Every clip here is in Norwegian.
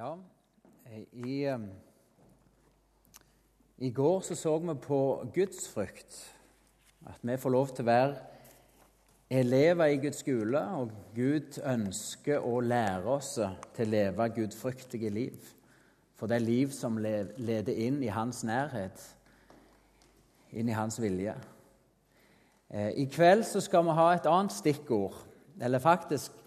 Ja, i, i går så, så vi på gudsfrykt. At vi får lov til å være elever i Guds skole, og Gud ønsker å lære oss til å leve gudfryktige liv. For det er liv som leder inn i hans nærhet, inn i hans vilje. Eh, I kveld så skal vi ha et annet stikkord, eller faktisk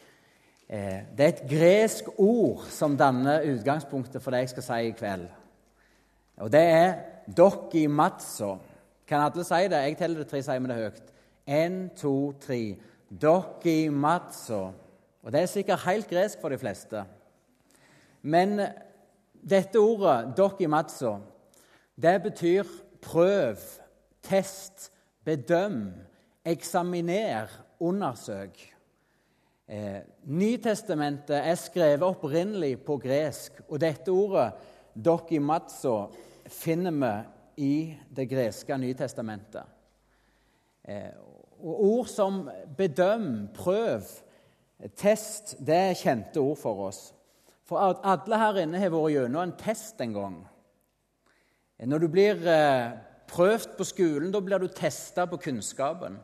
det er et gresk ord som danner utgangspunktet for det jeg skal si i kveld. Og det er 'dokimatso'. Kan alle si det? Jeg teller det tre, sier vi det høyt. Én, to, tre. Dokimatso. Og det er sikkert helt gresk for de fleste. Men dette ordet, dokimatso, det betyr prøv, test, bedøm, eksaminer, undersøk. Eh, Nytestamentet er skrevet opprinnelig på gresk, og dette ordet, dokimatso, finner vi i det greske Nytestamentet. Eh, og ord som bedøm, prøv, test, det er kjente ord for oss. For alle her inne har vært gjennom en test en gang. Eh, når du blir eh, prøvd på skolen, da blir du testa på kunnskapen.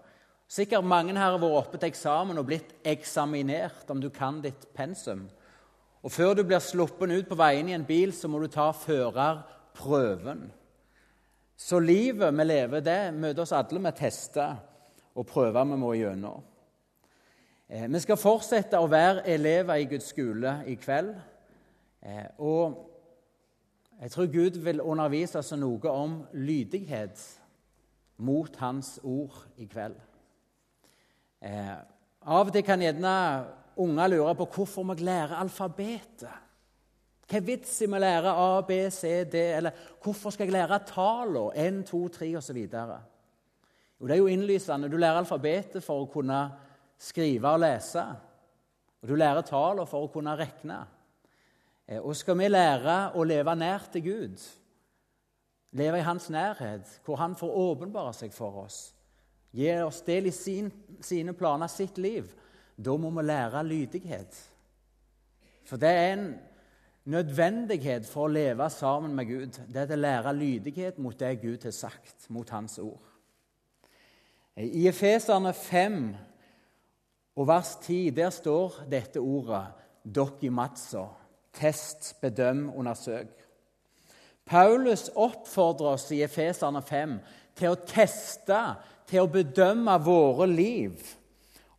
Sikkert mange her har vært oppe til eksamen og blitt eksaminert om du kan ditt pensum. Og Før du blir sluppet ut på veien i en bil, så må du ta førerprøven. Så livet vi lever, det møter oss alle med tester og prøver vi må gjennom. Eh, vi skal fortsette å være elever i Guds skole i kveld. Eh, og jeg tror Gud vil undervise oss noe om lydighet mot Hans ord i kveld. Eh, av og til kan gjerne unger lure på hvorfor må jeg lære alfabetet. Hva er vitsen med å lære A, B, C, D? Eller hvorfor skal jeg lære tallene 1, 2, 3 osv.? Jo, det er jo innlysende. Du lærer alfabetet for å kunne skrive og lese. Og du lærer tallene for å kunne regne. Eh, og skal vi lære å leve nær til Gud, leve i Hans nærhet, hvor Han får åpenbare seg for oss, gir oss del i sin, sine planer, sitt liv, da må vi lære lydighet. For det er en nødvendighet for å leve sammen med Gud. Det er å lære lydighet mot det Gud har sagt, mot Hans ord. I Efeserne 5 og vers 10 der står dette ordet dokimatso. Test, bedøm, undersøk. Paulus oppfordrer oss i Efeserne 5 til å teste til å bedømme våre liv,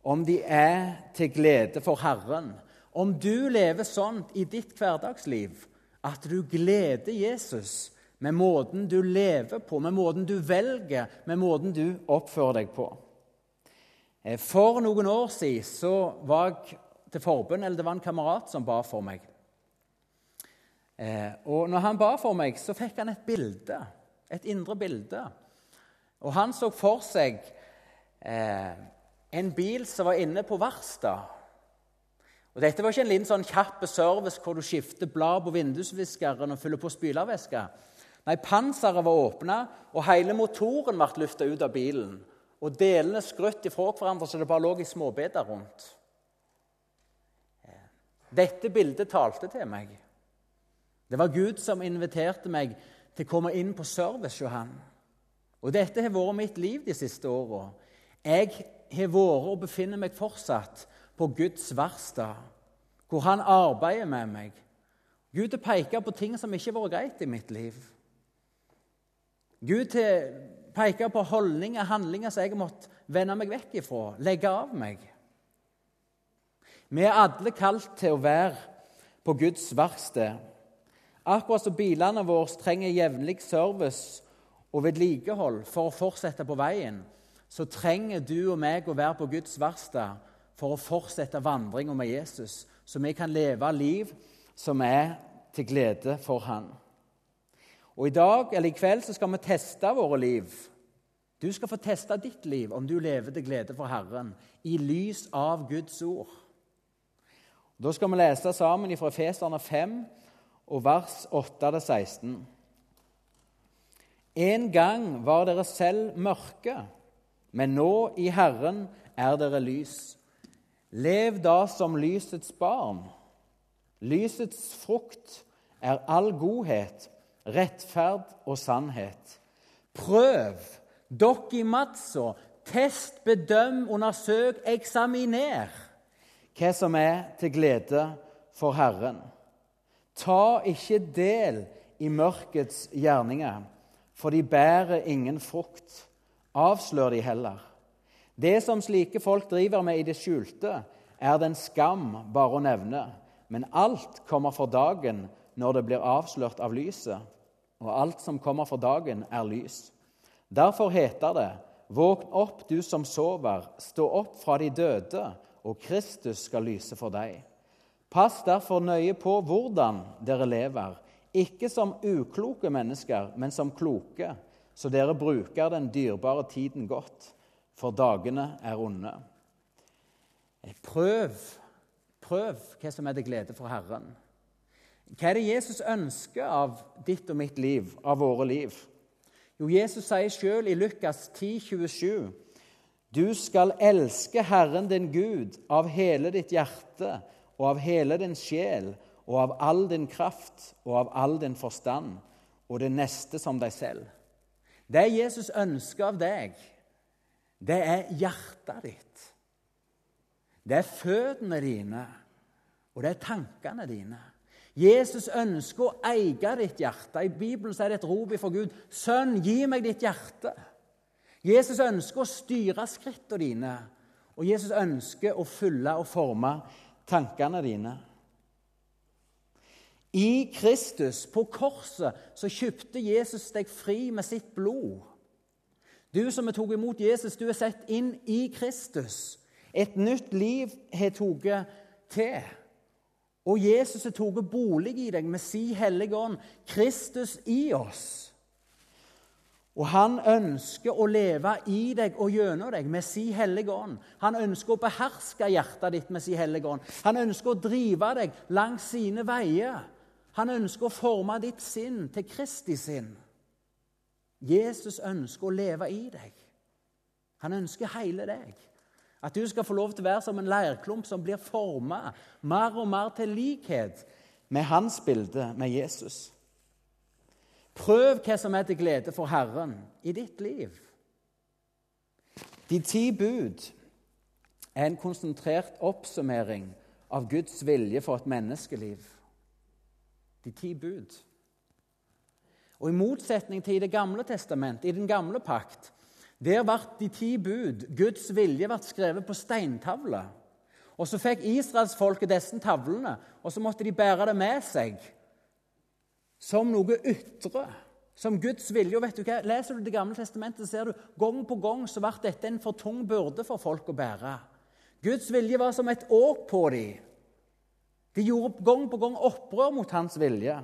om de er til glede for Herren. Om du lever sånn i ditt hverdagsliv at du gleder Jesus med måten du lever på, med måten du velger, med måten du oppfører deg på. Eh, for noen år siden så var jeg til forbønn, eller det var en kamerat som ba for meg. Eh, og når han ba for meg, så fikk han et bilde, et indre bilde og han så for seg eh, en bil som var inne på verksted. Og Dette var ikke en liten sånn kjapp service hvor du skifter blad på vindusviskeren og fyller på spylervæske. Nei, panseret var åpna, og hele motoren ble løfta ut av bilen. Og delene skrøt ifra hverandre så det bare lå i småbiter rundt. Dette bildet talte til meg. Det var Gud som inviterte meg til å komme inn på service hos han. Og dette har vært mitt liv de siste åra. Jeg har vært og befinner meg fortsatt på Guds verksted, hvor Han arbeider med meg. Gud har pekt på ting som ikke har vært greit i mitt liv. Gud har pekt på holdninger, handlinger som jeg har måttet vende meg vekk ifra, legge av meg. Vi er alle kalt til å være på Guds verksted. Akkurat som bilene våre trenger jevnlig service og vedlikehold for å fortsette på veien, så trenger du og meg å være på Guds verksted for å fortsette vandringa med Jesus, så vi kan leve liv som er til glede for Han. Og I dag eller i kveld så skal vi teste våre liv. Du skal få teste ditt liv, om du lever til glede for Herren, i lys av Guds ord. Da skal vi lese sammen fra Feserne 5 og vers 8-16. En gang var dere selv mørke, men nå i Herren er dere lys. Lev da som lysets barn. Lysets frukt er all godhet, rettferd og sannhet. Prøv, dokk i matsa, test, bedøm, undersøk, eksaminer hva som er til glede for Herren. Ta ikke del i mørkets gjerninger, for de bærer ingen frukt. Avslør de heller. Det som slike folk driver med i det skjulte, er det en skam bare å nevne. Men alt kommer for dagen når det blir avslørt av lyset, og alt som kommer for dagen, er lys. Derfor heter det:" Våkn opp, du som sover, stå opp fra de døde, og Kristus skal lyse for deg. Pass derfor nøye på hvordan dere lever, ikke som ukloke mennesker, men som kloke, så dere bruker den dyrebare tiden godt, for dagene er onde. Prøv, prøv hva som er til glede for Herren. Hva er det Jesus ønsker av ditt og mitt liv, av våre liv? Jo, Jesus sier sjøl i Lukas 10, 27, Du skal elske Herren din Gud av hele ditt hjerte og av hele din sjel og av all din kraft og av all din forstand, og det neste som deg selv. Det Jesus ønsker av deg, det er hjertet ditt. Det er føttene dine, og det er tankene dine. Jesus ønsker å eie ditt hjerte. I Bibelen er det et rop for Gud. 'Sønn, gi meg ditt hjerte.' Jesus ønsker å styre skrittene dine, og Jesus ønsker å fylle og forme tankene dine. I Kristus, på korset, så kjøpte Jesus deg fri med sitt blod. Du som har tatt imot Jesus, du er sett inn i Kristus. Et nytt liv har tatt til. Og Jesus har tatt bolig i deg med si hellige ånd, Kristus i oss. Og han ønsker å leve i deg og gjennom deg med si hellige ånd. Han ønsker å beherske hjertet ditt med si hellige ånd. Han ønsker å drive deg langs sine veier. Han ønsker å forme ditt sinn til Kristi sinn. Jesus ønsker å leve i deg. Han ønsker hele deg. At du skal få lov til å være som en leirklump som blir forma mer og mer til likhet med hans bilde, med Jesus. Prøv hva som er til glede for Herren i ditt liv. De ti bud er en konsentrert oppsummering av Guds vilje for et menneskeliv. De ti bud. Og I motsetning til i Det gamle testamentet, i den gamle pakt, der ble de ti bud, Guds vilje, ble skrevet på steintavler. Og Så fikk israelsfolket disse tavlene, og så måtte de bære det med seg som noe ytre, som Guds vilje. Og vet du hva? Leser du Det gamle testamentet, ser du gang på gang så ble dette en for tung byrde for folk å bære. Guds vilje var som et åk på dem. De gjorde gang på gang opprør mot hans vilje.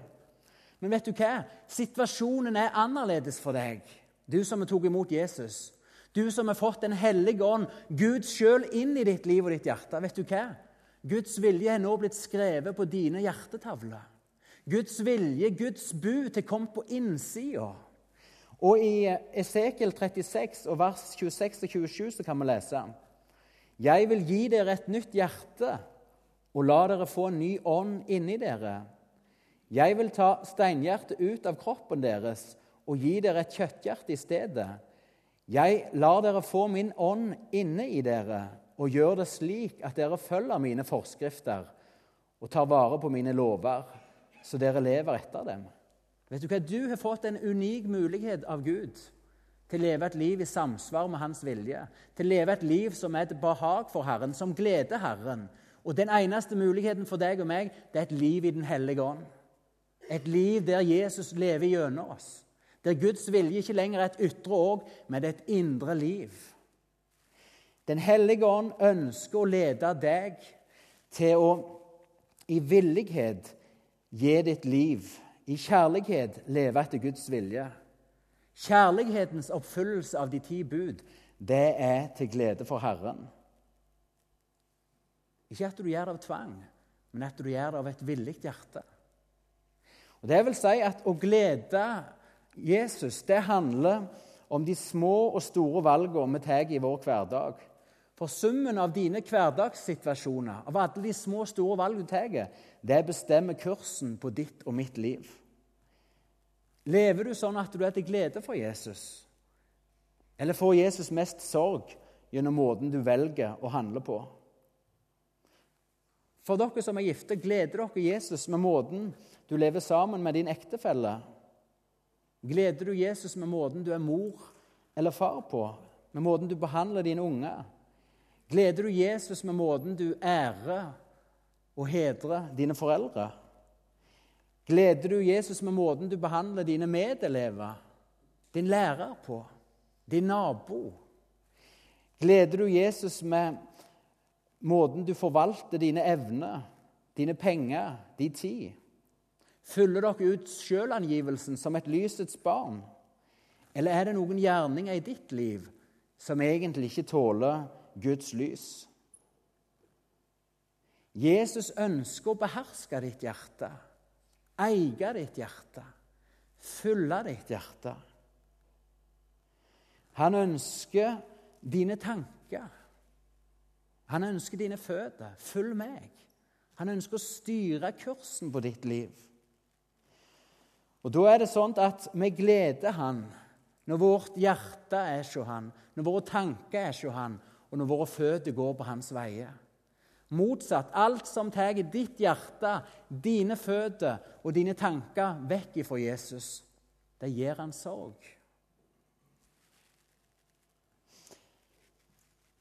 Men vet du hva? Situasjonen er annerledes for deg. Du som tatt imot Jesus, du som har fått Den hellige ånd, Gud sjøl, inn i ditt liv og ditt hjerte. Vet du hva? Guds vilje er nå blitt skrevet på dine hjertetavler. Guds vilje, Guds bud, er kommet på innsida. Og i Esekiel 36, og vers 26 og 27 så kan vi lese Jeg vil gi dere et nytt hjerte og la dere få en ny ånd inni dere. Jeg vil ta steinhjertet ut av kroppen deres og gi dere et kjøtthjerte i stedet. Jeg lar dere få min ånd inne i dere og gjør det slik at dere følger mine forskrifter og tar vare på mine lover, så dere lever etter dem. Vet Du hva? Du har fått en unik mulighet av Gud til å leve et liv i samsvar med Hans vilje. Til å leve et liv som er et behag for Herren, som gleder Herren. Og Den eneste muligheten for deg og meg det er et liv i Den hellige ånd. Et liv der Jesus lever gjennom oss der Guds vilje ikke lenger er et ytre òg, men det er et indre liv. Den hellige ånd ønsker å lede deg til å i villighet gi ditt liv, i kjærlighet leve etter Guds vilje. Kjærlighetens oppfyllelse av de ti bud, det er til glede for Herren. Ikke at du gjør det av tvang, men at du gjør det av et villig hjerte. Og Det vil si at å glede Jesus det handler om de små og store valgene vi tar i vår hverdag. For summen av dine hverdagssituasjoner, av alle de små og store valg du tar, det bestemmer kursen på ditt og mitt liv. Lever du sånn at du er til glede for Jesus? Eller får Jesus mest sorg gjennom måten du velger å handle på? For dere som er gifte, gleder dere Jesus med måten du lever sammen med din ektefelle? Gleder du Jesus med måten du er mor eller far på? Med måten du behandler dine unger? Gleder du Jesus med måten du ærer og hedrer dine foreldre? Gleder du Jesus med måten du behandler dine medelever, din lærer på, din nabo? Gleder du Jesus med måten du forvalter dine evner, dine penger, din tid? Fyller dere ut sjølangivelsen som et lysets barn? Eller er det noen gjerninger i ditt liv som egentlig ikke tåler Guds lys? Jesus ønsker å beherske ditt hjerte, eie ditt hjerte, fylle ditt hjerte. Han ønsker dine tanker. Han ønsker dine føtter. Følg meg. Han ønsker å styre kursen på ditt liv. Og Da er det sånn at vi gleder Han når vårt hjerte er hos Han, når våre tanker er hos Han, og når våre føtter går på Hans veier. Motsatt. Alt som tar ditt hjerte, dine føtter og dine tanker vekk ifra Jesus, det gir han sorg.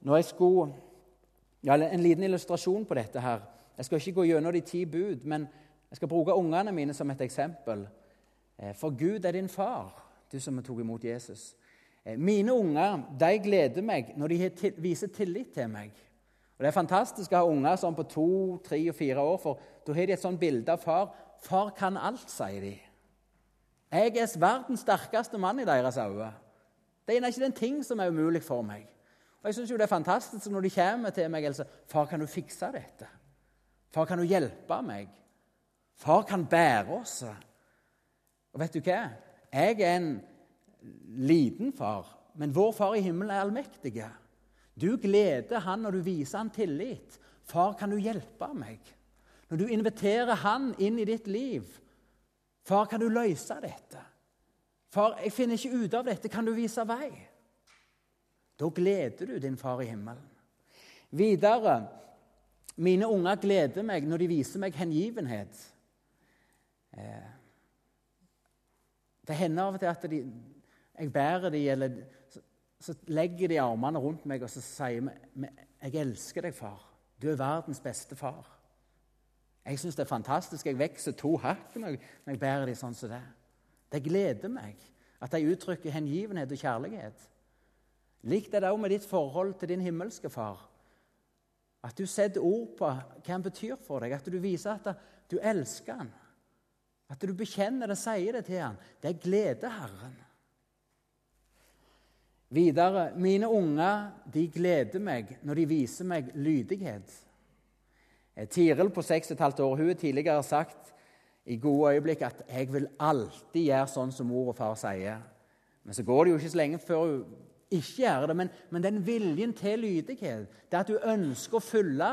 Når jeg skulle, ja, En liten illustrasjon på dette. her. Jeg skal ikke gå gjennom de ti bud, men jeg skal bruke ungene mine som et eksempel. Eh, for Gud er din far du som tok imot Jesus. Eh, mine unger de gleder meg når de viser tillit til meg. Og Det er fantastisk å ha unger sånn på to, tre og fire år, for da har de et sånt bilde av far. Far kan alt, sier de. Jeg er verdens sterkeste mann i deres øyne. Det er ikke en ting som er umulig for meg. Og jeg synes jo Det er fantastisk når de kommer til meg og sier 'Far, kan du fikse dette?' 'Far, kan du hjelpe meg?' 'Far kan bære oss.' Og vet du hva? Jeg er en liten far, men vår far i himmelen er allmektig. Du gleder han når du viser han tillit. 'Far, kan du hjelpe meg?' Når du inviterer han inn i ditt liv. 'Far, kan du løse dette?' 'Far, jeg finner ikke ut av dette. Kan du vise vei?' Da gleder du din far i himmelen. Videre Mine unger gleder meg når de viser meg hengivenhet. Eh, det hender av og til at de, jeg bærer dem, eller så, så, legger de armene rundt meg og så sier vi, 'Jeg elsker deg, far. Du er verdens beste far.' Jeg syns det er fantastisk. Jeg vokser to hakk når jeg bærer dem sånn som det. Det gleder meg at de uttrykker hengivenhet og kjærlighet. Likt er det òg med ditt forhold til din himmelske far. At du setter ord på hva han betyr for deg, at du viser at du elsker han. At du bekjenner det, sier det til han. Det gleder Herren. Videre mine unger de gleder meg når de viser meg lydighet. Eh, Tiril på 6,5 år hun har tidligere sagt i gode øyeblikk at 'jeg vil alltid gjøre sånn som mor og far sier'. Men så går det jo ikke så lenge før hun ikke gjør det. Men, men den viljen til lydighet, det at du ønsker å følge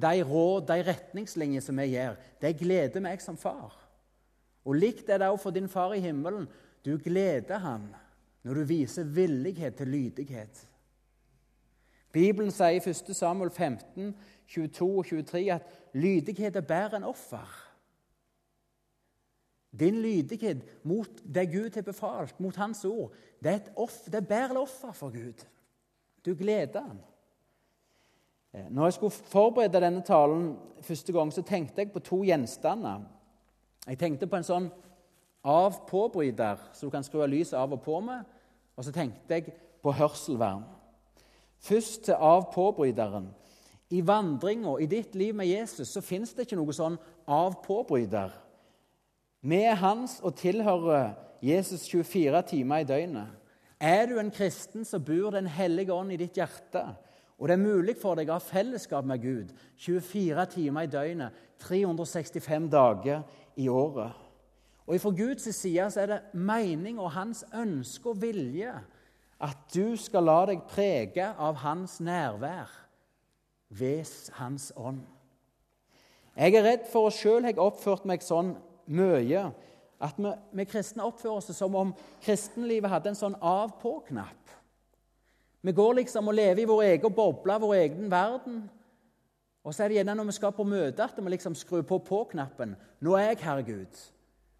de råd, de retningslinjer som vi gjør, det gleder meg som far. Og likt er det òg for din far i himmelen. Du gleder ham når du viser villighet til lydighet. Bibelen sier i 1. Samuel 15, 22 og 23 at lydighet er bedre enn offer. Din lydighet mot det Gud har befalt, mot Hans ord, det er, offer, det er bedre offer for Gud. Du gleder ham. Eh, når jeg skulle forberede denne talen første gang, så tenkte jeg på to gjenstander jeg tenkte på en sånn av-på-bryter som du kan skru lyset av og på med. Og så tenkte jeg på hørselvern. Først til av-på-bryteren. I vandringa i ditt liv med Jesus så fins det ikke noe sånn av-på-bryter. Vi er hans og tilhører Jesus 24 timer i døgnet. Er du en kristen, så bor Den hellige ånd i ditt hjerte. Og det er mulig for deg å ha fellesskap med Gud 24 timer i døgnet, 365 dager i året. Og Fra Guds side så er det mening og hans ønske og vilje at du skal la deg prege av hans nærvær ved hans ånd. Jeg er redd for å sjøl har oppført meg sånn mye at vi, vi, kristne oppfører oss som om kristenlivet hadde en sånn av-på-knapp. Vi går liksom og lever i vår egen boble, vår egen verden. Og så er det gjerne når vi skal på møte, at vi liksom skrur på på-knappen. 'Nå er jeg Herre Gud.'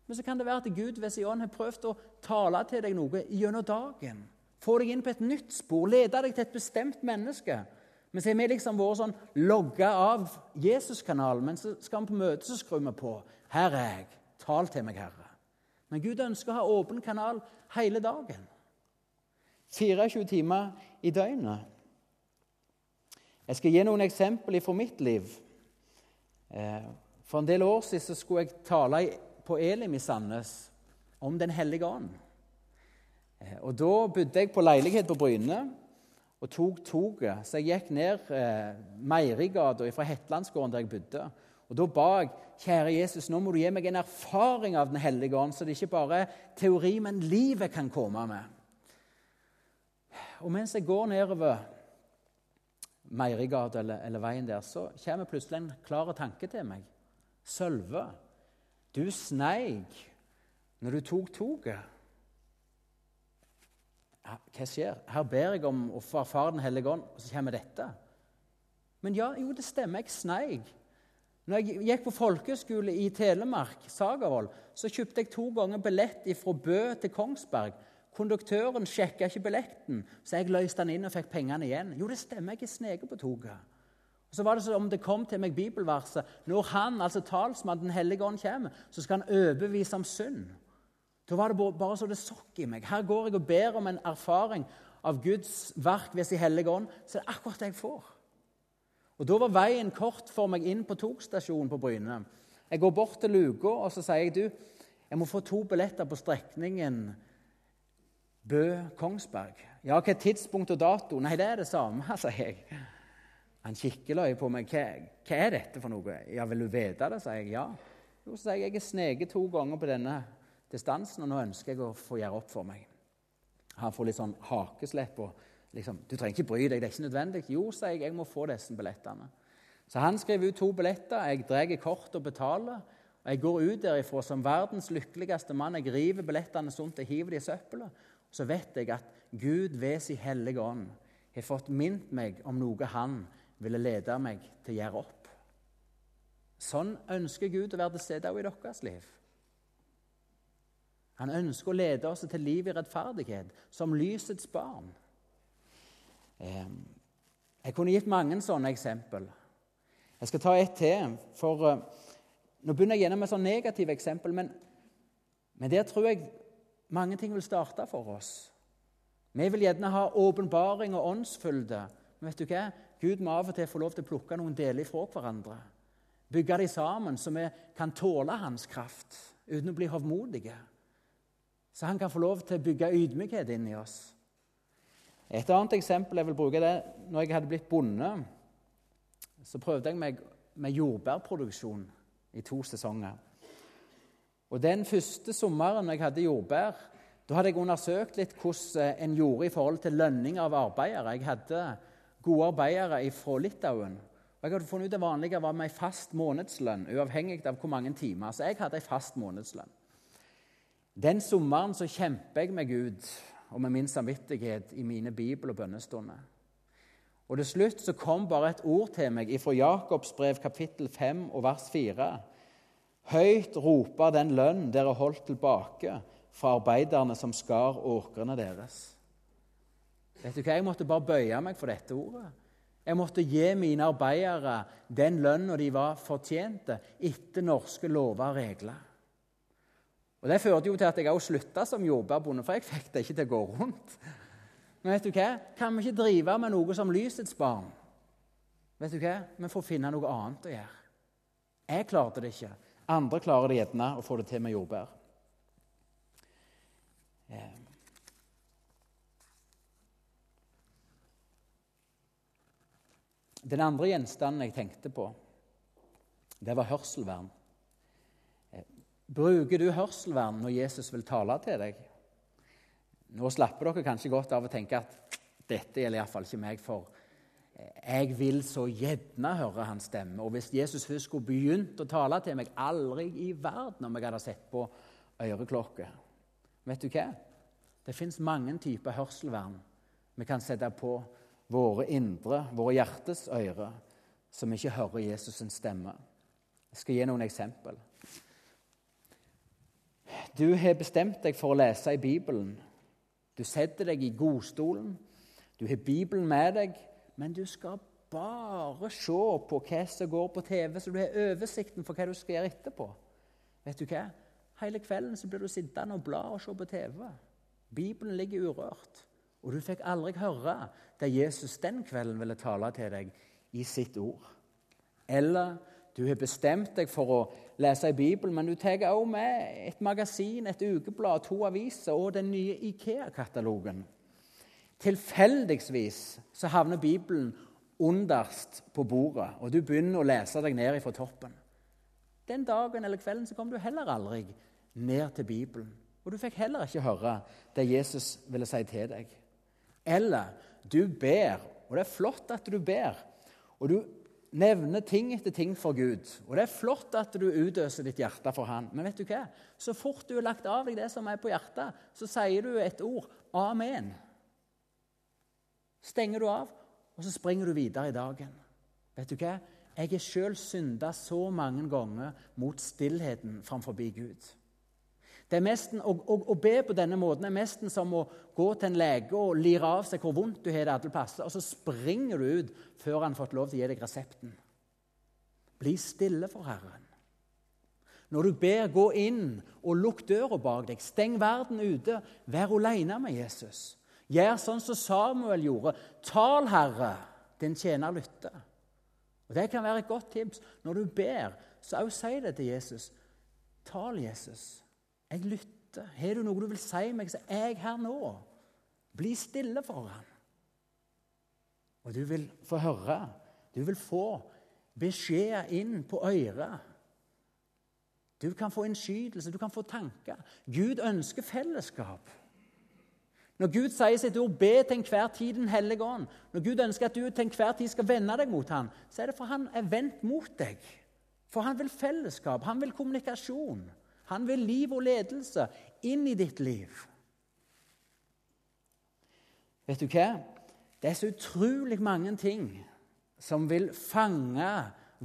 Men så kan det være at Gud ved sin ånd har prøvd å tale til deg noe gjennom dagen. Få deg inn på et nytt spor, lede deg til et bestemt menneske. Men så har vi liksom vært sånn logga av Jesus-kanalen, men så skal vi på møte, så skrur vi på. 'Her er jeg. Tal til meg, Herre.' Men Gud ønsker å ha åpen kanal hele dagen. 24 timer i døgnet. Jeg skal gi noen eksempler fra mitt liv. Eh, for en del år siden skulle jeg tale på Elim i Sandnes om Den hellige ånd. Eh, og Da bodde jeg på leilighet på Bryne og tok toget. Så jeg gikk ned eh, Meierigata fra Hetlandsgården der jeg bodde. Og Da ba jeg kjære Jesus, nå må du gi meg en erfaring av Den hellige ånd, så det ikke bare er teori, men livet kan komme med. Og mens jeg går nedover Meierigata eller, eller, veien der, så kommer plutselig en klar tanke til meg. Sølve, du sneik når du tok toget. Hva skjer? Her ber jeg om å få erfare Den hellige ånd, og så kommer dette. Men ja, jo, det stemmer. Jeg sneik. Når jeg gikk på folkeskole i Telemark, Sagavoll, så kjøpte jeg to ganger billett fra Bø til Kongsberg. Konduktøren sjekka ikke billetten, så jeg løste den inn og fikk pengene igjen. Jo, det stemmer, jeg er sneket på toget. Og Så var det som om det kom til meg bibelverset. Når han, altså talsmannen, Den hellige ånd, kommer, så skal han overbevise om synd. Da var det bare så det sokk i meg. Her går jeg og ber om en erfaring av Guds verk ved sin hellige ånd. Så det er akkurat det jeg får. Og Da var veien kort for meg inn på togstasjonen på Bryne. Jeg går bort til luka og så sier jeg, du, jeg må få to billetter på strekningen Bø-Kongsberg. Ja, hva tidspunkt og dato? Nei, det er det samme, sier jeg. Han kikker løye på meg. Hva, hva, er dette for noe? Ja, vil du vite det? sier jeg. Ja. Jo, så sier jeg jeg er sneket to ganger på denne distansen, og nå ønsker jeg å få gjøre opp for meg. Han får litt sånn hakeslepp og liksom 'Du trenger ikke bry deg, det er ikke nødvendig.' Jo, sier jeg, jeg må få disse billettene. Så han skriver ut to billetter, jeg drar kort og betaler. og Jeg går ut derifra som verdens lykkeligste mann. Jeg river billettene sånn jeg hiver de i søppelet så vet jeg at Gud ved sin hellige ånd har fått minnet meg om noe han ville lede meg til å gjøre opp. Sånn ønsker Gud å være til stede i deres liv. Han ønsker å lede oss til liv i rettferdighet, som lysets barn. Jeg kunne gitt mange sånne eksempel. Jeg skal ta ett til. for uh, Nå begynner jeg gjennom et sånn negative eksempel, men, men der tror jeg mange ting vil starte for oss. Vi vil gjerne ha åpenbaring og åndsfylde. Men vet du hva? Gud må av og til få lov til å plukke noen deler fra hverandre. Bygge dem sammen, så vi kan tåle hans kraft uten å bli hovmodige. Så han kan få lov til å bygge ydmykhet inn i oss. Et annet eksempel jeg vil bruke det, når jeg hadde blitt bonde, så prøvde jeg meg med jordbærproduksjon i to sesonger. Og Den første sommeren jeg hadde jordbær, da hadde jeg undersøkt litt hvordan en gjorde i forhold til lønning av arbeidere. Jeg hadde gode arbeidere fra Litauen. Og Jeg hadde funnet ut det vanlige var med en fast månedslønn, uavhengig av hvor mange timer. Så jeg hadde en fast månedslønn. Den sommeren så kjemper jeg med Gud og med min samvittighet i mine bibel- og bønnestunder. Og Til slutt så kom bare et ord til meg fra Jakobs brev kapittel 5 og vers 4. Høyt roper den lønn dere holdt tilbake fra arbeiderne som skar åkrene deres. Vet du hva? Jeg måtte bare bøye meg for dette ordet. Jeg måtte gi mine arbeidere den lønna de var fortjente etter norske lover og regler. Og Det førte jo til at jeg òg slutta som jordbærbonde, for jeg fikk det ikke til å gå rundt. Men vet du hva? kan vi ikke drive med noe som lysets barn? Vet du hva? Vi får finne noe annet å gjøre. Jeg klarte det ikke. Andre klarer det gjerne å få det til med jordbær. Eh. Den andre gjenstanden jeg tenkte på, det var hørselvern. Bruker du hørselvern når Jesus vil tale til deg? Nå slapper dere kanskje godt av å tenke at dette gjelder iallfall ikke meg, for jeg vil så gjerne høre hans stemme. Og hvis Jesus først skulle begynt å tale til meg, aldri i verden om jeg hadde sett på øreklokke. Vet du hva? Det fins mange typer hørselvern vi kan sette på våre indre, våre hjertes ører, som ikke hører Jesus' stemme. Jeg skal gi noen eksempel. Du har bestemt deg for å lese i Bibelen. Du setter deg i godstolen. Du har Bibelen med deg, men du skal bare se på hva som går på TV, så du har oversikten for hva du skal gjøre etterpå. Vet du hva? Hele kvelden så blir du sittende og bla og se på TV. Bibelen ligger urørt. Og du fikk aldri høre det Jesus den kvelden ville tale til deg i sitt ord. Eller du har bestemt deg for å lese i Bibelen, men du tar også med et magasin, et ukeblad, to aviser og den nye Ikea-katalogen. Tilfeldigvis så havner Bibelen underst på bordet, og du begynner å lese deg ned fra toppen. Den dagen eller kvelden så kom du heller aldri ned til Bibelen. Og du fikk heller ikke høre det Jesus ville si til deg. Eller du ber, og det er flott at du ber, og du nevner ting etter ting for Gud. Og det er flott at du utøser ditt hjerte for Han. Men vet du hva? så fort du har lagt av deg det som er på hjertet, så sier du et ord. Amen. Stenger du av, og så springer du videre i dagen. Vet du hva? Jeg har sjøl synda så mange ganger mot stillheten framfor Gud. Mesten, å, å, å, be på denne måten er nesten som å gå til en lege og lire av seg hvor vondt du har det alle plasser, og så springer du ut før han har fått lov til å gi deg resepten. Bli stille for Herren. Når du ber, gå inn og lukk døra bak deg. Steng verden ute. Vær alene med Jesus. Gjør sånn som Samuel gjorde. Tal, Herre, din tjener lytter. Og Det kan være et godt tips. Når du ber, så også si det til Jesus. Tal, Jesus. Jeg lytter. Har du noe du vil si meg, så er jeg her nå. Bli stille for ham. Og du vil få høre. Du vil få beskjed inn på øret. Du kan få innskytelse, du kan få tanker. Gud ønsker fellesskap. Når Gud sier sitt ord 'be til enhver tid Den hellige ånd', når Gud ønsker at du til enhver tid skal vende deg mot ham, så er det for han er vendt mot deg. For han vil fellesskap, han vil kommunikasjon. Han vil liv og ledelse inn i ditt liv. Vet du hva? Det er så utrolig mange ting som vil fange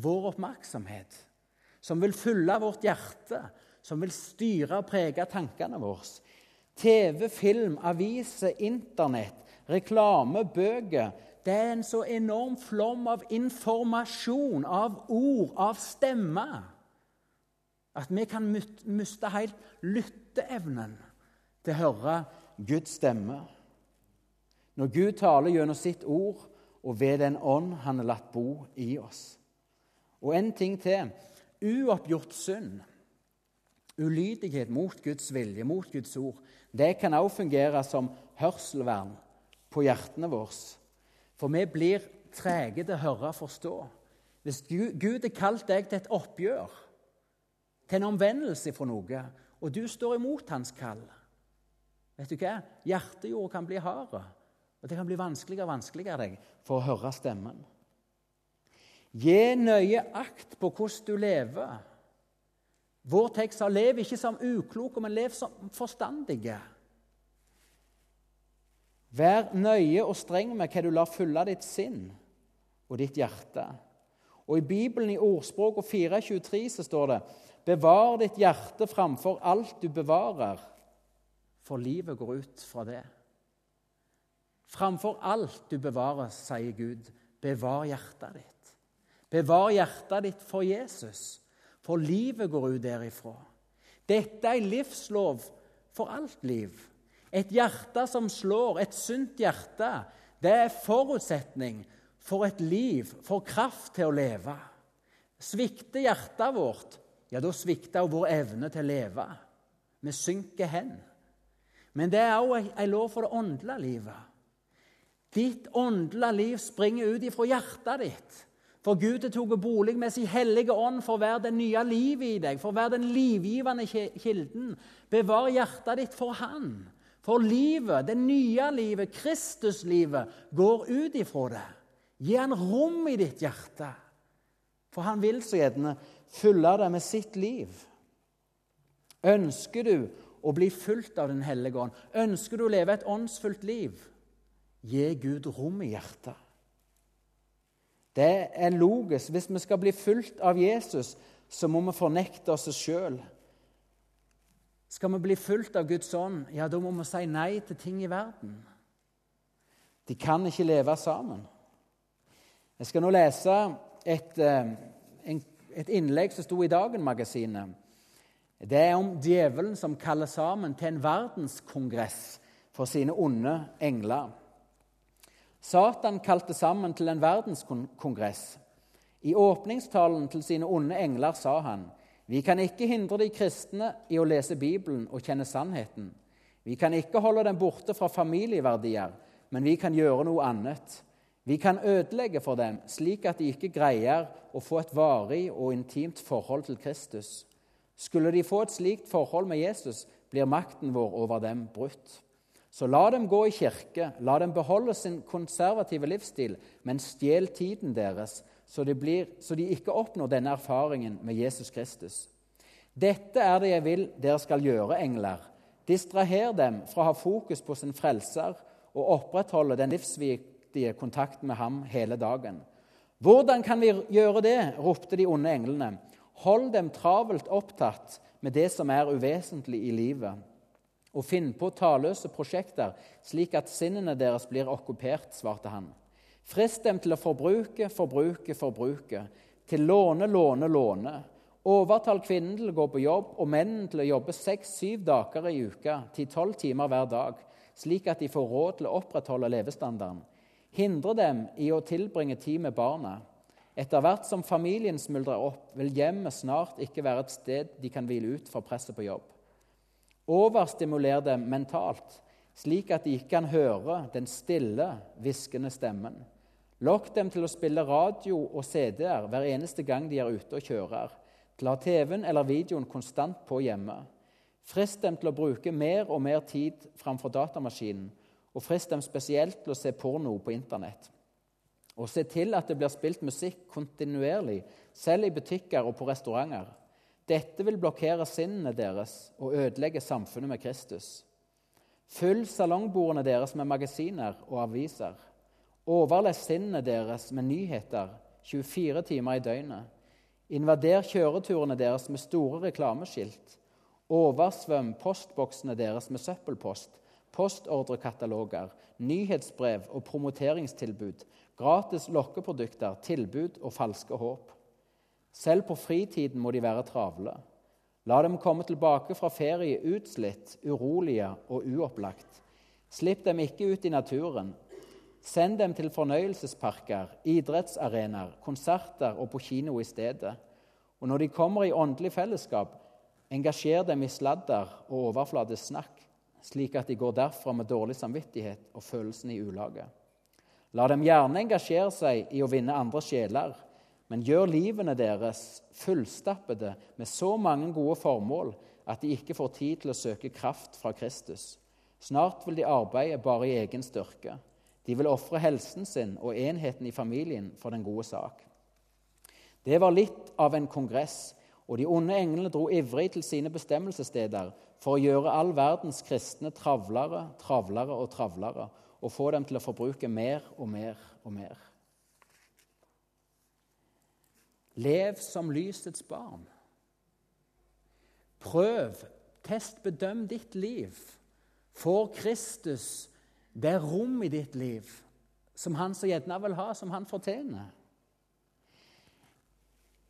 vår oppmerksomhet. Som vil fylle vårt hjerte, som vil styre og prege tankene våre. TV, film, aviser, Internett, reklame, bøker. Det er en så enorm flom av informasjon, av ord, av stemmer at vi kan miste helt lytteevnen til å høre Guds stemme. Når Gud taler gjennom sitt ord og ved den ånd han har latt bo i oss. Og en ting til. Uoppgjort synd, ulydighet mot Guds vilje, mot Guds ord, det kan også fungere som hørselvern på hjertene våre. For vi blir trege til å høre og forstå. Hvis Gud har kalt deg til et oppgjør, til en omvendelse fra noe, og du står imot hans kall Vet du hva? Hjertejorda kan bli hard, og det kan bli vanskeligere og vanskeligere deg for å høre stemmen. Gi nøye akt på hvordan du lever. Vår tekst sa 'lev ikke som ukloke, men lev som forstandige'. Vær nøye og streng med hva du lar fylle ditt sinn og ditt hjerte. Og I Bibelen i ordspråk 4.23 så står det Bevar ditt hjerte framfor alt du bevarer, for livet går ut fra det. Framfor alt du bevarer, sier Gud, bevar hjertet ditt. Bevar hjertet ditt for Jesus, for livet går ut derifra. Dette er livslov for alt liv. Et hjerte som slår, et sunt hjerte, det er forutsetning for et liv, for kraft til å leve. Svikter hjertet vårt, ja, da svikter også vår evne til å leve. Vi synker hen. Men det er òg en lov for det åndelige livet. Ditt åndelige liv springer ut ifra hjertet ditt. For Gud har tatt bolig med sin hellige ånd for å være det nye livet i deg, for å være den livgivende kilden. Bevar hjertet ditt for Han, For livet, det nye livet, Kristuslivet, går ut ifra det. Gi han rom i ditt hjerte. For han vil så gjerne fylle det med sitt liv. Ønsker du å bli fulgt av Den hellige ånd? Ønsker du å leve et åndsfullt liv? Gi Gud rom i hjertet. Det er logisk. Hvis vi skal bli fulgt av Jesus, så må vi fornekte oss sjøl. Skal vi bli fulgt av Guds ånd, ja, da må vi si nei til ting i verden. De kan ikke leve sammen. Jeg skal nå lese et, eh, et innlegg som sto i Dagen-magasinet. Det er om djevelen som kaller sammen til en verdenskongress for sine onde engler. Satan kalte sammen til en verdenskongress. I åpningstalen til sine onde engler sa han vi kan ikke hindre de kristne i å lese Bibelen og kjenne sannheten. Vi kan ikke holde dem borte fra familieverdier, men vi kan gjøre noe annet. Vi kan ødelegge for dem slik at de ikke greier å få et varig og intimt forhold til Kristus. Skulle de få et slikt forhold med Jesus, blir makten vår over dem brutt. Så la dem gå i kirke, la dem beholde sin konservative livsstil, men stjel tiden deres, så de, blir, så de ikke oppnår denne erfaringen med Jesus Kristus. Dette er det jeg vil dere skal gjøre, engler. Distraher dem fra å ha fokus på sin frelser og opprettholde den livsviktige kontakt med ham hele dagen. Hvordan kan vi gjøre det? ropte de onde englene. Hold dem travelt opptatt med det som er uvesentlig i livet, og finn på talløse prosjekter, slik at sinnene deres blir okkupert, svarte han. Frist dem til å forbruke, forbruke, forbruke, til låne, låne, låne. Overtal kvinnen til å gå på jobb og mennene til å jobbe seks-syv dager i uka, ti-tolv timer hver dag, slik at de får råd til å opprettholde levestandarden. Hindre dem i å tilbringe tid med barna. Etter hvert som familien smuldrer opp, vil hjemmet snart ikke være et sted de kan hvile ut fra presset på jobb. Overstimuler dem mentalt, slik at de ikke kan høre den stille, hviskende stemmen. Lokk dem til å spille radio og CD-er hver eneste gang de er ute og kjører, ha TV-en eller videoen konstant på hjemme. Frist dem til å bruke mer og mer tid framfor datamaskinen, og frist dem spesielt til å se porno på Internett og se til at det blir spilt musikk kontinuerlig, selv i butikker og på restauranter. Dette vil blokkere sinnene deres og ødelegge samfunnet med Kristus. Fyll salongbordene deres med magasiner og aviser. Overles sinnene deres med nyheter 24 timer i døgnet. Invader kjøreturene deres med store reklameskilt. Oversvøm postboksene deres med søppelpost, postordrekataloger, nyhetsbrev og promoteringstilbud Gratis lokkeprodukter, tilbud og falske håp. Selv på fritiden må de være travle. La dem komme tilbake fra ferie utslitt, urolige og uopplagt. Slipp dem ikke ut i naturen. Send dem til fornøyelsesparker, idrettsarenaer, konserter og på kino i stedet. Og når de kommer i åndelig fellesskap, engasjer dem i sladder og overfladisk snakk, slik at de går derfra med dårlig samvittighet og følelsen i ulaget. La dem gjerne engasjere seg i å vinne andre sjeler, men gjør livene deres fullstappede med så mange gode formål at de ikke får tid til å søke kraft fra Kristus. Snart vil de arbeide bare i egen styrke. De vil ofre helsen sin og enheten i familien for den gode sak. Det var litt av en kongress, og de onde englene dro ivrig til sine bestemmelsessteder for å gjøre all verdens kristne travlere, travlere og travlere og få dem til å forbruke mer og mer og mer. Lev som lysets barn. Prøv, test, bedøm ditt liv. Får Kristus det rom i ditt liv som han så gjerne vil ha, som han fortjener?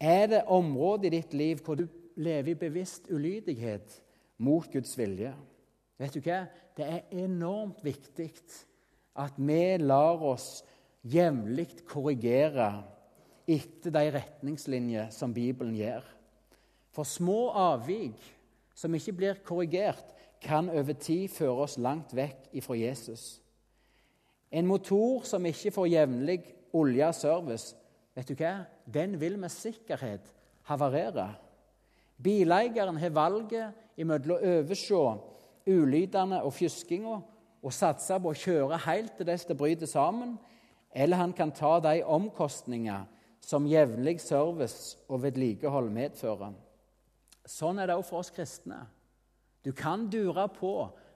Er det områder i ditt liv hvor du lever i bevisst ulydighet mot Guds vilje? Vet du hva? Det er enormt viktig at vi lar oss jevnlig korrigere etter de retningslinjer som Bibelen gir. For små avvik som ikke blir korrigert, kan over tid føre oss langt vekk ifra Jesus. En motor som ikke får jevnlig olje og service, vet du hva? den vil med sikkerhet havarere. Bileieren har valget imellom å overse ulydene og fjuskinga og satse på å kjøre helt til dess det bryter sammen, eller han kan ta de omkostninger som jevnlig service og vedlikehold medfører. Sånn er det òg for oss kristne. Du kan dure på.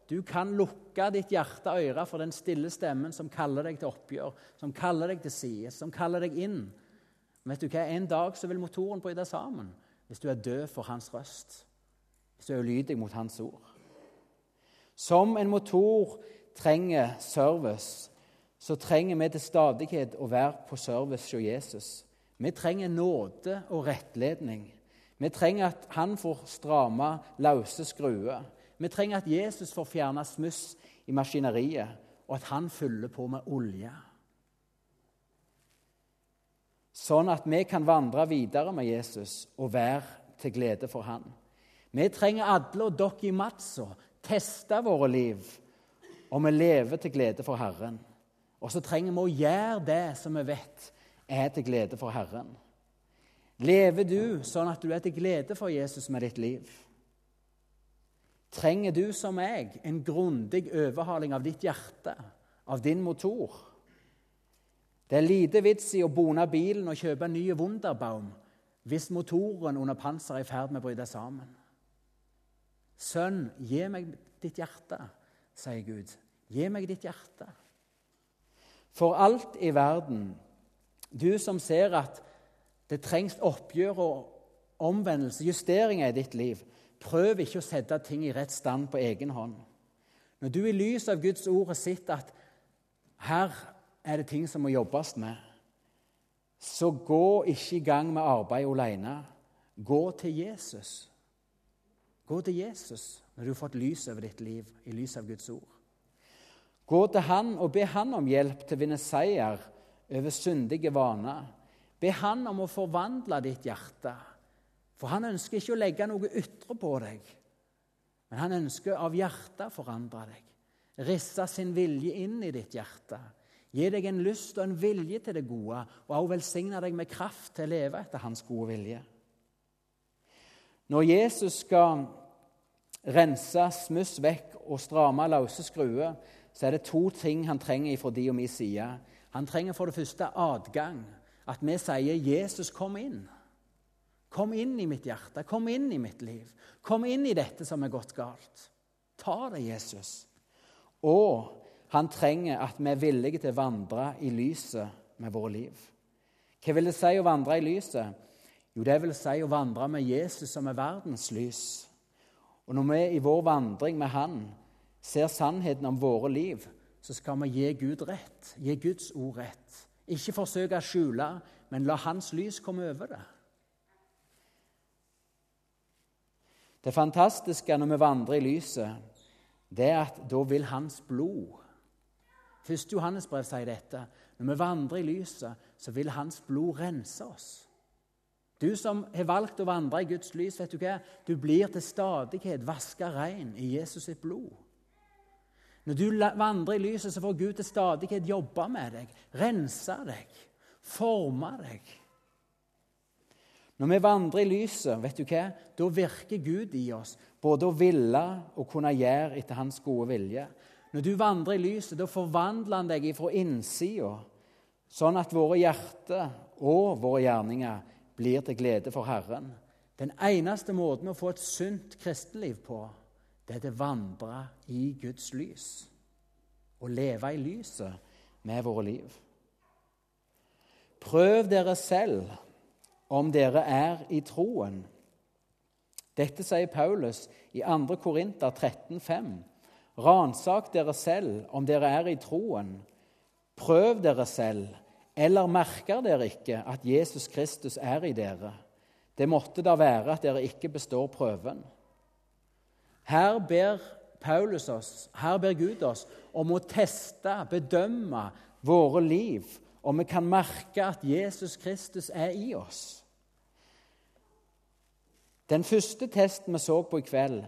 Du kan lukke ditt hjerte og øre for den stille stemmen som kaller deg til oppgjør, som kaller deg til side, som kaller deg inn. Men vet du hva? En dag så vil motoren bryte sammen hvis du er død for hans røst, hvis du er ulydig mot hans ord. Som en motor trenger service, så trenger vi til stadighet å være på service hos Jesus. Vi trenger nåde og rettledning. Vi trenger at han får stramme løse skruer. Vi trenger at Jesus får fjerne smuss i maskineriet, og at han fyller på med olje. Sånn at vi kan vandre videre med Jesus og være til glede for han. Vi trenger alle og dere i Matsa teste våre liv, og vi lever til glede for Herren. Og så trenger vi å gjøre det som vi vet er til glede for Herren. Lever du sånn at du er til glede for Jesus med ditt liv? Trenger du som meg en grundig overhaling av ditt hjerte, av din motor? Det er lite vits i å bone bilen og kjøpe en ny Wunderbaum hvis motoren under panseret er i ferd med å bryte sammen. Sønn, gi meg ditt hjerte, sier Gud. Gi meg ditt hjerte. For alt i verden, du som ser at det trengs oppgjør og omvendelse, justeringer i ditt liv, prøv ikke å sette ting i rett stand på egen hånd. Når du i lys av Guds ord har sett at her er det ting som må jobbes med, så gå ikke i gang med arbeid alene. Gå til Jesus. Gå til Jesus når du har fått lys over ditt liv i lys av Guds ord. Gå til Han og be Han om hjelp til å vinne seier over syndige vaner. Be Han om å forvandle ditt hjerte. For han ønsker ikke å legge noe ytre på deg, men han ønsker av hjertet forandre deg. Risse sin vilje inn i ditt hjerte. Gi deg en lyst og en vilje til det gode, og også velsigne deg med kraft til å leve etter hans gode vilje. Når Jesus skal rense smuss vekk og stramme løse skruer, så er det to ting han trenger fra de og min side. Han trenger for det første adgang. At vi sier 'Jesus, kom inn'. Kom inn i mitt hjerte, kom inn i mitt liv. Kom inn i dette som er gått galt. Ta det, Jesus. Og han trenger at vi er villige til å vandre i lyset med våre liv. Hva vil det si å vandre i lyset? Jo, det vil si å vandre med Jesus som er verdens lys. Og når vi i vår vandring med Han ser sannheten om våre liv, så skal vi gi Gud rett, gi Guds ord rett. Ikke forsøke å skjule, men la Hans lys komme over det. Det fantastiske når vi vandrer i lyset, det er at da vil Hans blod Første Johannesbrev sier dette. Når vi vandrer i lyset, så vil Hans blod rense oss. Du som har valgt å vandre i Guds lys, vet du hva? Du blir til stadighet vaska rein i Jesus sitt blod. Når du vandrer i lyset, så får Gud til stadighet jobbe med deg, rense deg, forme deg. Når vi vandrer i lyset, vet du hva? da virker Gud i oss, både å ville og kunne gjøre etter Hans gode vilje. Når du vandrer i lyset, da forvandler han deg fra innsida, sånn at våre hjerter og våre gjerninger blir til glede for Herren. Den eneste måten å få et sunt kristenliv på, det er å vandre i Guds lys. Å leve i lyset med våre liv. Prøv dere selv om dere er i troen. Dette sier Paulus i 2. Korinter 13,5. Ransak dere selv om dere er i troen. Prøv dere selv eller merker dere ikke at Jesus Kristus er i dere? Det måtte da være at dere ikke består prøven. Her ber Paulus oss, her ber Gud oss om å teste, bedømme våre liv, om vi kan merke at Jesus Kristus er i oss. Den første testen vi så på i kveld,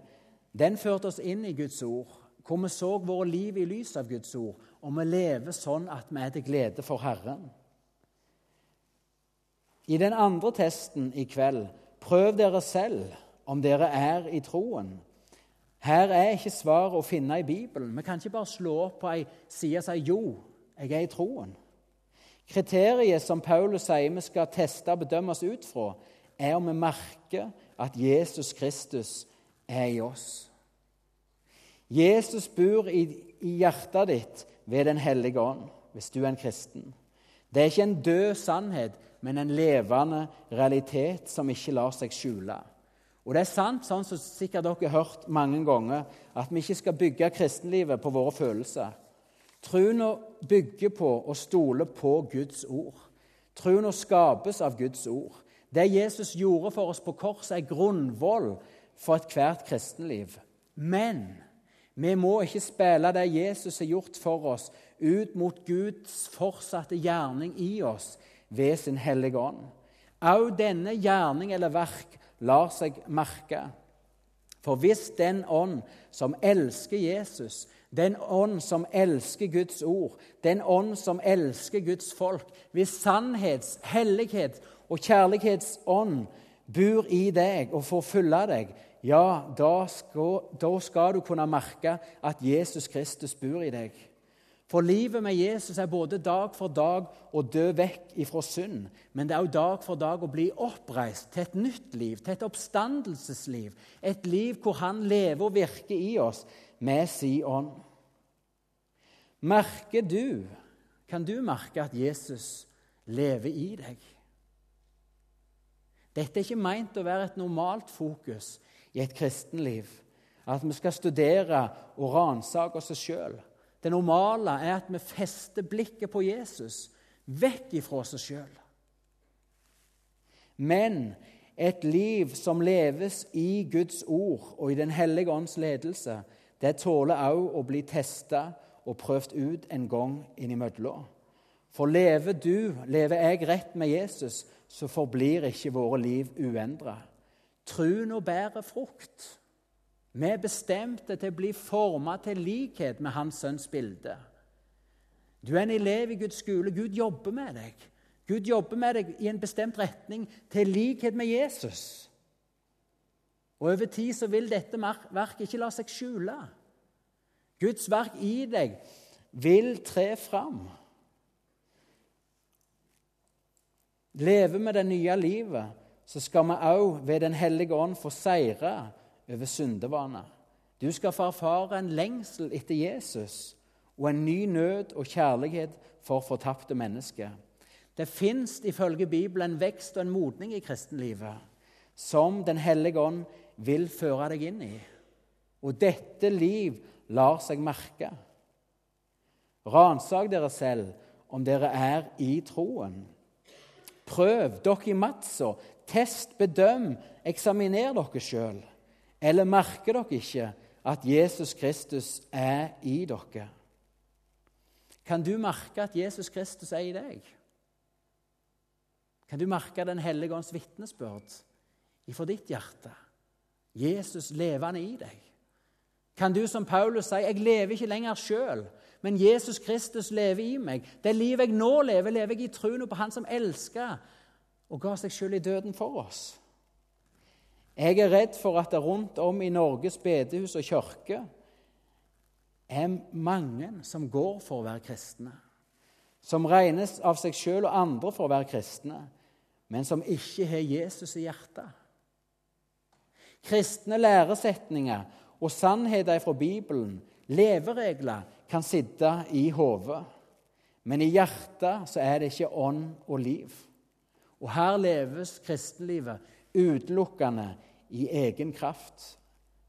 den førte oss inn i Guds ord, hvor vi så våre liv i lys av Guds ord, og vi lever sånn at vi er til glede for Herren. I den andre testen i kveld prøv dere selv om dere er i troen. Her er ikke svaret å finne i Bibelen. Vi kan ikke bare slå opp på ei side og si 'jo, jeg er i troen'. Kriteriet som Paulus sier vi skal teste og bedømme oss ut fra, er om vi merker at Jesus Kristus er i oss. Jesus bor i, i hjertet ditt ved Den hellige ånd, hvis du er en kristen. Det er ikke en død sannhet, men en levende realitet som ikke lar seg skjule. Og det er sant, sånn som sikkert dere har hørt mange ganger, at vi ikke skal bygge kristenlivet på våre følelser. Troen bygger på og stoler på Guds ord. Troen skapes av Guds ord. Det Jesus gjorde for oss på korset, er grunnvoll for ethvert kristenliv. Men vi må ikke spille det Jesus har gjort for oss, ut mot Guds fortsatte gjerning i oss ved sin Hellige Ånd. Òg denne gjerning eller verk lar seg merke. For hvis den ånd som elsker Jesus, den ånd som elsker Guds ord, den ånd som elsker Guds folk, hvis sannhets-, hellighet og kjærlighetsånd bor i deg og får fylle deg, ja, da skal, da skal du kunne merke at Jesus Kristus bor i deg. For livet med Jesus er både dag for dag å dø vekk ifra synd, men det er også dag for dag å bli oppreist til et nytt liv, til et oppstandelsesliv. Et liv hvor han lever og virker i oss med sin ånd. Merker du, kan du merke at Jesus lever i deg? Dette er ikke meint å være et normalt fokus i et kristenliv, at vi skal studere og ransake oss sjøl. Det normale er at vi fester blikket på Jesus, vekk ifra oss sjøl. Men et liv som leves i Guds ord og i Den hellige ånds ledelse, det tåler òg å bli testa og prøvd ut en gang innimellom. For lever du, lever jeg rett med Jesus, så forblir ikke våre liv uendra. Truen og bærer frukt. Vi er bestemte til å bli formet til likhet med Hans sønns bilde. Du er en elev i Guds skole. Gud jobber med deg. Gud jobber med deg i en bestemt retning, til likhet med Jesus. Og Over tid så vil dette verket ikke la seg skjule. Guds verk i deg vil tre fram. Leve med det nye livet, så skal vi òg ved Den hellige ånd få seire over syndevane. Du skal få erfare en lengsel etter Jesus og en ny nød og kjærlighet for fortapte mennesker. Det fins ifølge Bibelen en vekst og en modning i kristenlivet som Den hellige ånd vil føre deg inn i. Og dette liv lar seg merke. Ransak dere selv om dere er i troen. Prøv dere i matsa. Test, bedøm, eksaminer dere sjøl. Eller merker dere ikke at Jesus Kristus er i dere? Kan du merke at Jesus Kristus er i deg? Kan du merke Den hellige ånds vitnesbyrd ifra ditt hjerte? Jesus levende i deg. Kan du som Paulus si 'Jeg lever ikke lenger sjøl', men Jesus Kristus lever i meg'. Det livet jeg nå lever, lever jeg i troen på Han som elsker og ga seg sjøl i døden for oss. Jeg er redd for at det rundt om i Norges bedehus og kirke er mange som går for å være kristne, som regnes av seg sjøl og andre for å være kristne, men som ikke har Jesus i hjertet. Kristne læresetninger og sannheter fra Bibelen, leveregler, kan sitte i hodet, men i hjertet så er det ikke ånd og liv. Og her leves kristenlivet utelukkende i egen kraft.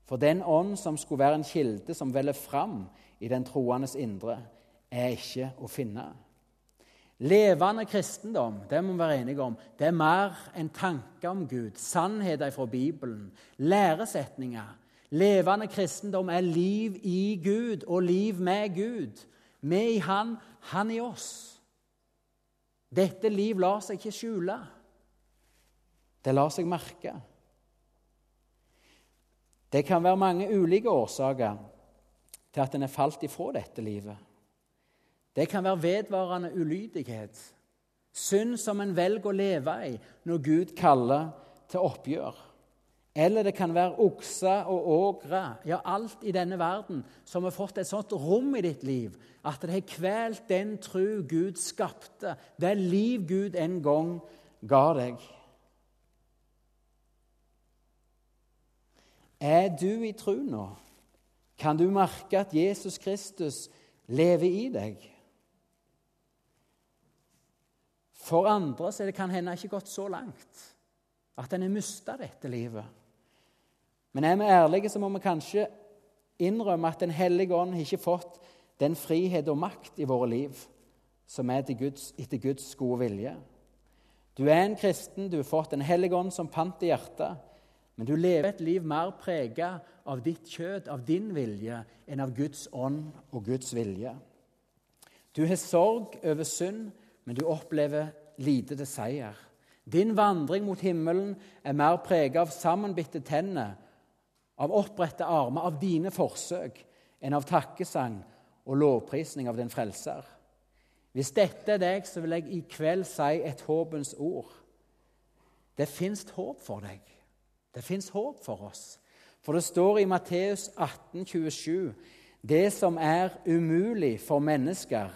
For den ånd som skulle være en kilde som veller fram i den troendes indre, er ikke å finne. Levende kristendom det må vi være enige om, det er mer enn tanker om Gud, sannheter fra Bibelen, læresetninger. Levende kristendom er liv i Gud og liv med Gud. Vi i Han, Han i oss. Dette liv lar seg ikke skjule. Det lar seg merke. Det kan være mange ulike årsaker til at en er falt ifra dette livet. Det kan være vedvarende ulydighet, synd som en velger å leve i når Gud kaller til oppgjør. Eller det kan være okser og ågre, ja, alt i denne verden som har fått et sånt rom i ditt liv at det har kvelt den tru Gud skapte, det liv Gud en gang ga deg. Er du i tru nå? Kan du merke at Jesus Kristus lever i deg? For andre så er det kan hende ikke gått så langt at en har mista dette livet. Men er vi ærlige, så må vi kanskje innrømme at Den hellige ånd har ikke fått den frihet og makt i våre liv som er Guds, etter Guds gode vilje. Du er en kristen, du har fått Den hellige ånd som pant i hjertet, men du lever et liv mer prega av ditt kjød, av din vilje, enn av Guds ånd og Guds vilje. Du har sorg over synd, men du opplever lite til seier. Din vandring mot himmelen er mer preget av sammenbitte tenner, av opprette armer, av dine forsøk, enn av takkesang og lovprisning av din frelser. Hvis dette er deg, så vil jeg i kveld si et håpens ord. Det fins håp for deg. Det fins håp for oss. For det står i Matteus 18, 27, det som er umulig for mennesker,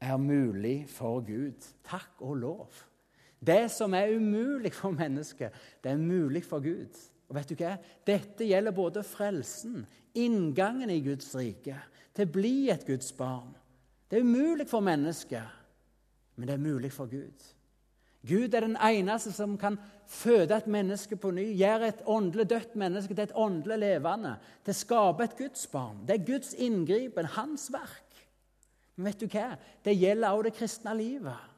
er mulig for Gud. Takk og lov. Det som er umulig for mennesket, det er mulig for Gud. Og vet du hva? Dette gjelder både frelsen, inngangen i Guds rike, til å bli et Guds barn. Det er umulig for mennesket, men det er mulig for Gud. Gud er den eneste som kan føde et menneske på ny, gjøre et åndelig dødt menneske til et åndelig levende, til å skape et Guds barn. Det er Guds inngripen, hans verk. Men vet du hva? Det gjelder også det kristne livet.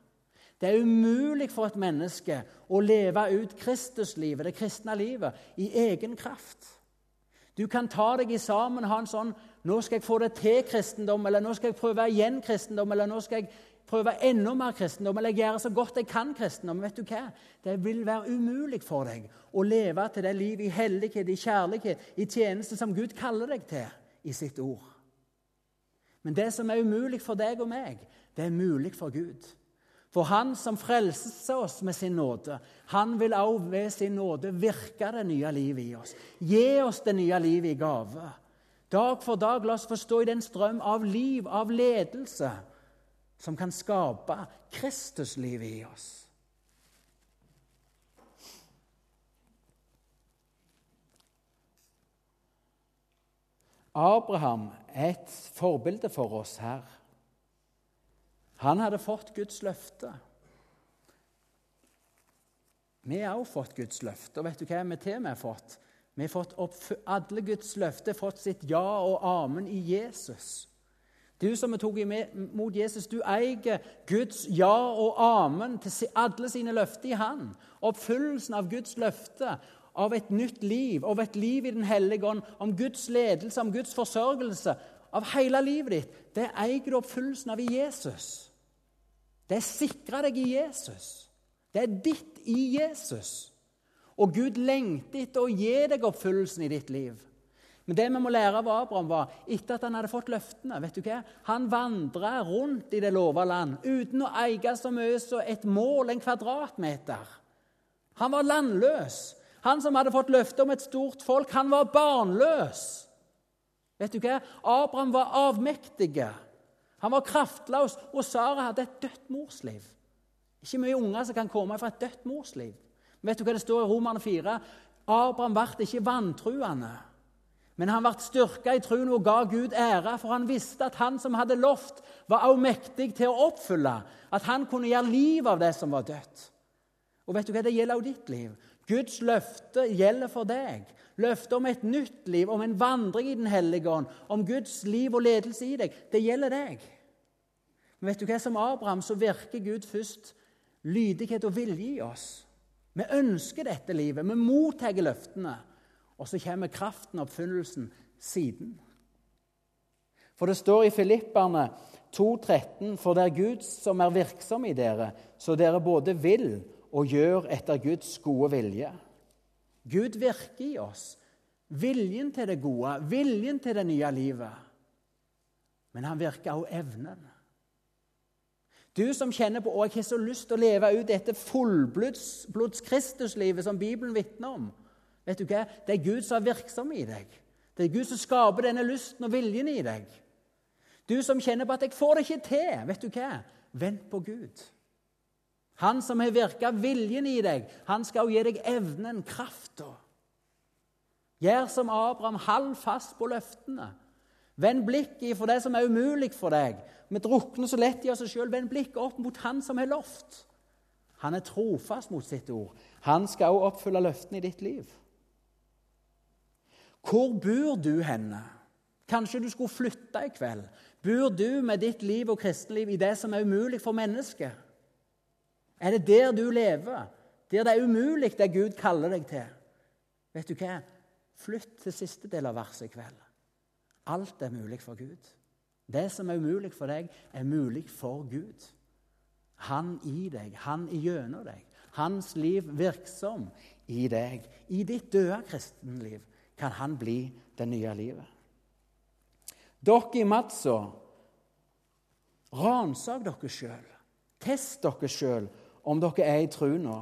Det er umulig for et menneske å leve ut Kristuslivet, det kristne livet, i egen kraft. Du kan ta deg i sammen ha en sånn 'Nå skal jeg få det til kristendom', eller 'nå skal jeg prøve igjen kristendom', eller 'nå skal jeg prøve enda mer kristendom', eller 'jeg gjør så godt jeg kan kristendom'. Vet du hva? Det vil være umulig for deg å leve til det livet i hellighet, i kjærlighet, i tjeneste som Gud kaller deg til i sitt ord. Men det som er umulig for deg og meg, det er mulig for Gud. For Han som frelser oss med sin nåde, han vil også ved sin nåde virke det nye livet i oss. Gi oss det nye livet i gave. Dag for dag la oss forstå i den strøm av liv, av ledelse, som kan skape Kristuslivet i oss. Abraham er et forbilde for oss her. Han hadde fått Guds løfte. Vi har også fått Guds løfte. Og vet du hva vi til vi har fått? Vi har fått Alle Guds løfter fått sitt ja og amen i Jesus. Du som tok imot Jesus, du eier Guds ja og amen til alle sine løfter i Han. Oppfyllelsen av Guds løfte, av et nytt liv, av et liv i Den hellige ånd, om Guds ledelse, om Guds forsørgelse, av hele livet ditt, det eier du oppfyllelsen av i Jesus. Det er sikra deg i Jesus. Det er ditt i Jesus. Og Gud lengter etter å gi deg oppfyllelsen i ditt liv. Men det vi må lære av Abraham, var etter at han hadde fått løftene vet du hva? Han vandra rundt i det lova land uten å eie så mye som et mål, en kvadratmeter. Han var landløs. Han som hadde fått løfte om et stort folk, han var barnløs. Vet du hva? Abraham var avmektige. Han var kraftløs, og Sara hadde et dødt morsliv. Ikke mye unger som kan komme fra et dødt morsliv. Vet du hva det står i Romerne 4? Abraham ble ikke vantruende, men han ble styrka i troen og ga Gud ære, for han visste at han som hadde lovt, var også mektig til å oppfylle, at han kunne gjøre liv av det som var dødt. Og vet du hva, Det gjelder også ditt liv. Guds løfte gjelder for deg. Løftet om et nytt liv, om en vandring i Den hellige ånd, om Guds liv og ledelse i deg, det gjelder deg. Men vet du hva? Som Abraham så virker Gud først lydighet og vilje i oss. Vi ønsker dette livet, vi mottar løftene. Og så kommer kraften og oppfyllelsen siden. For det står i Filipperne 2,13.: For det er Gud som er virksom i dere, så dere både vil og gjør etter Guds gode vilje. Gud virker i oss. Viljen til det gode, viljen til det nye livet. Men han virker også evnen. Du som kjenner på å, jeg har så lyst til å leve ut dette fullblods Kristuslivet som Bibelen vitner om. Vet du hva? Det er Gud som er virksom i deg. Det er Gud som skaper denne lysten og viljen i deg. Du som kjenner på at 'jeg får det ikke til', vet du hva? Vent på Gud. Han som har virka viljen i deg, han skal gi deg evnen, krafta. Gjør som Abraham, hold fast på løftene. Vend blikket for det som er umulig for deg. Vi drukner så lett i oss sjøl. Vend blikket opp mot Han som har lovt. Han er trofast mot sitt ord. Han skal også oppfylle løftene i ditt liv. Hvor bor du henne? Kanskje du skulle flytte i kveld? Bor du med ditt liv og kristenliv i det som er umulig for mennesket? Er det der du lever? Der det er umulig, det Gud kaller deg til? Vet du hva? Flytt til siste del av verset i kveld. Alt er mulig for Gud. Det som er umulig for deg, er mulig for Gud. Han i deg, han igjennom deg. Hans liv virksom i deg. I ditt døde kristenliv kan han bli det nye livet. Dere i Madsa, ransak dere sjøl. Test dere sjøl om dere er i tru nå.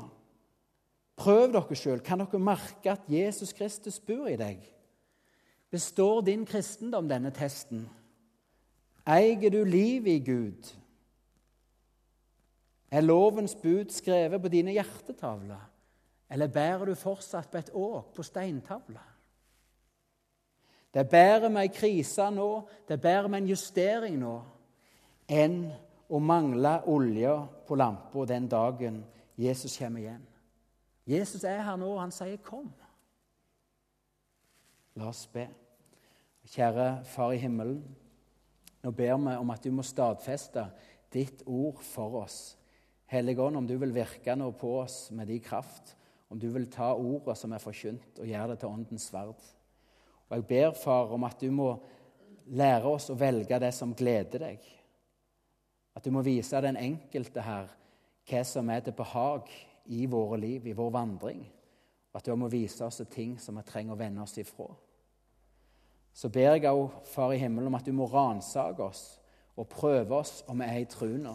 Prøv dere sjøl. Kan dere merke at Jesus Kristus bor i deg? Består din kristendom denne testen? Eier du livet i Gud? Er lovens bud skrevet på dine hjertetavler, eller bærer du fortsatt på et åk på steintavler? Det er bedre med ei krise nå, det er bedre med en justering nå, enn å mangle olje på lampa den dagen Jesus kommer igjen. Jesus er her nå, og han sier 'kom'. La oss be. Kjære Far i himmelen. Nå ber vi om at du må stadfeste ditt ord for oss. Hellige Ånd, om du vil virke nå på oss med din kraft, om du vil ta ordet som er forkynt, og gjøre det til åndens sverd. Og Jeg ber, Far, om at du må lære oss å velge det som gleder deg. At du må vise den enkelte her hva som er til behag i våre liv, i vår vandring. Og at du må vise oss ting som vi trenger å vende oss ifra. Så ber jeg òg, Far i himmelen, om at du må ransake oss og prøve oss om vi er i tro nå,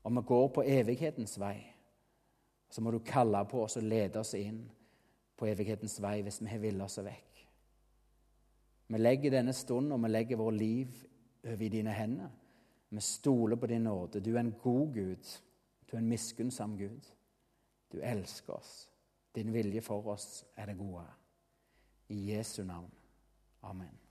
om vi går på evighetens vei. Så må du kalle på oss og lede oss inn på evighetens vei hvis vi har villet oss vekk. Vi legger denne stunden, og vi legger vår liv over i dine hender. Vi stoler på din nåde. Du er en god Gud. Du er en miskunnsom Gud. Du elsker oss. Din vilje for oss er det gode. I Jesu navn. Amen.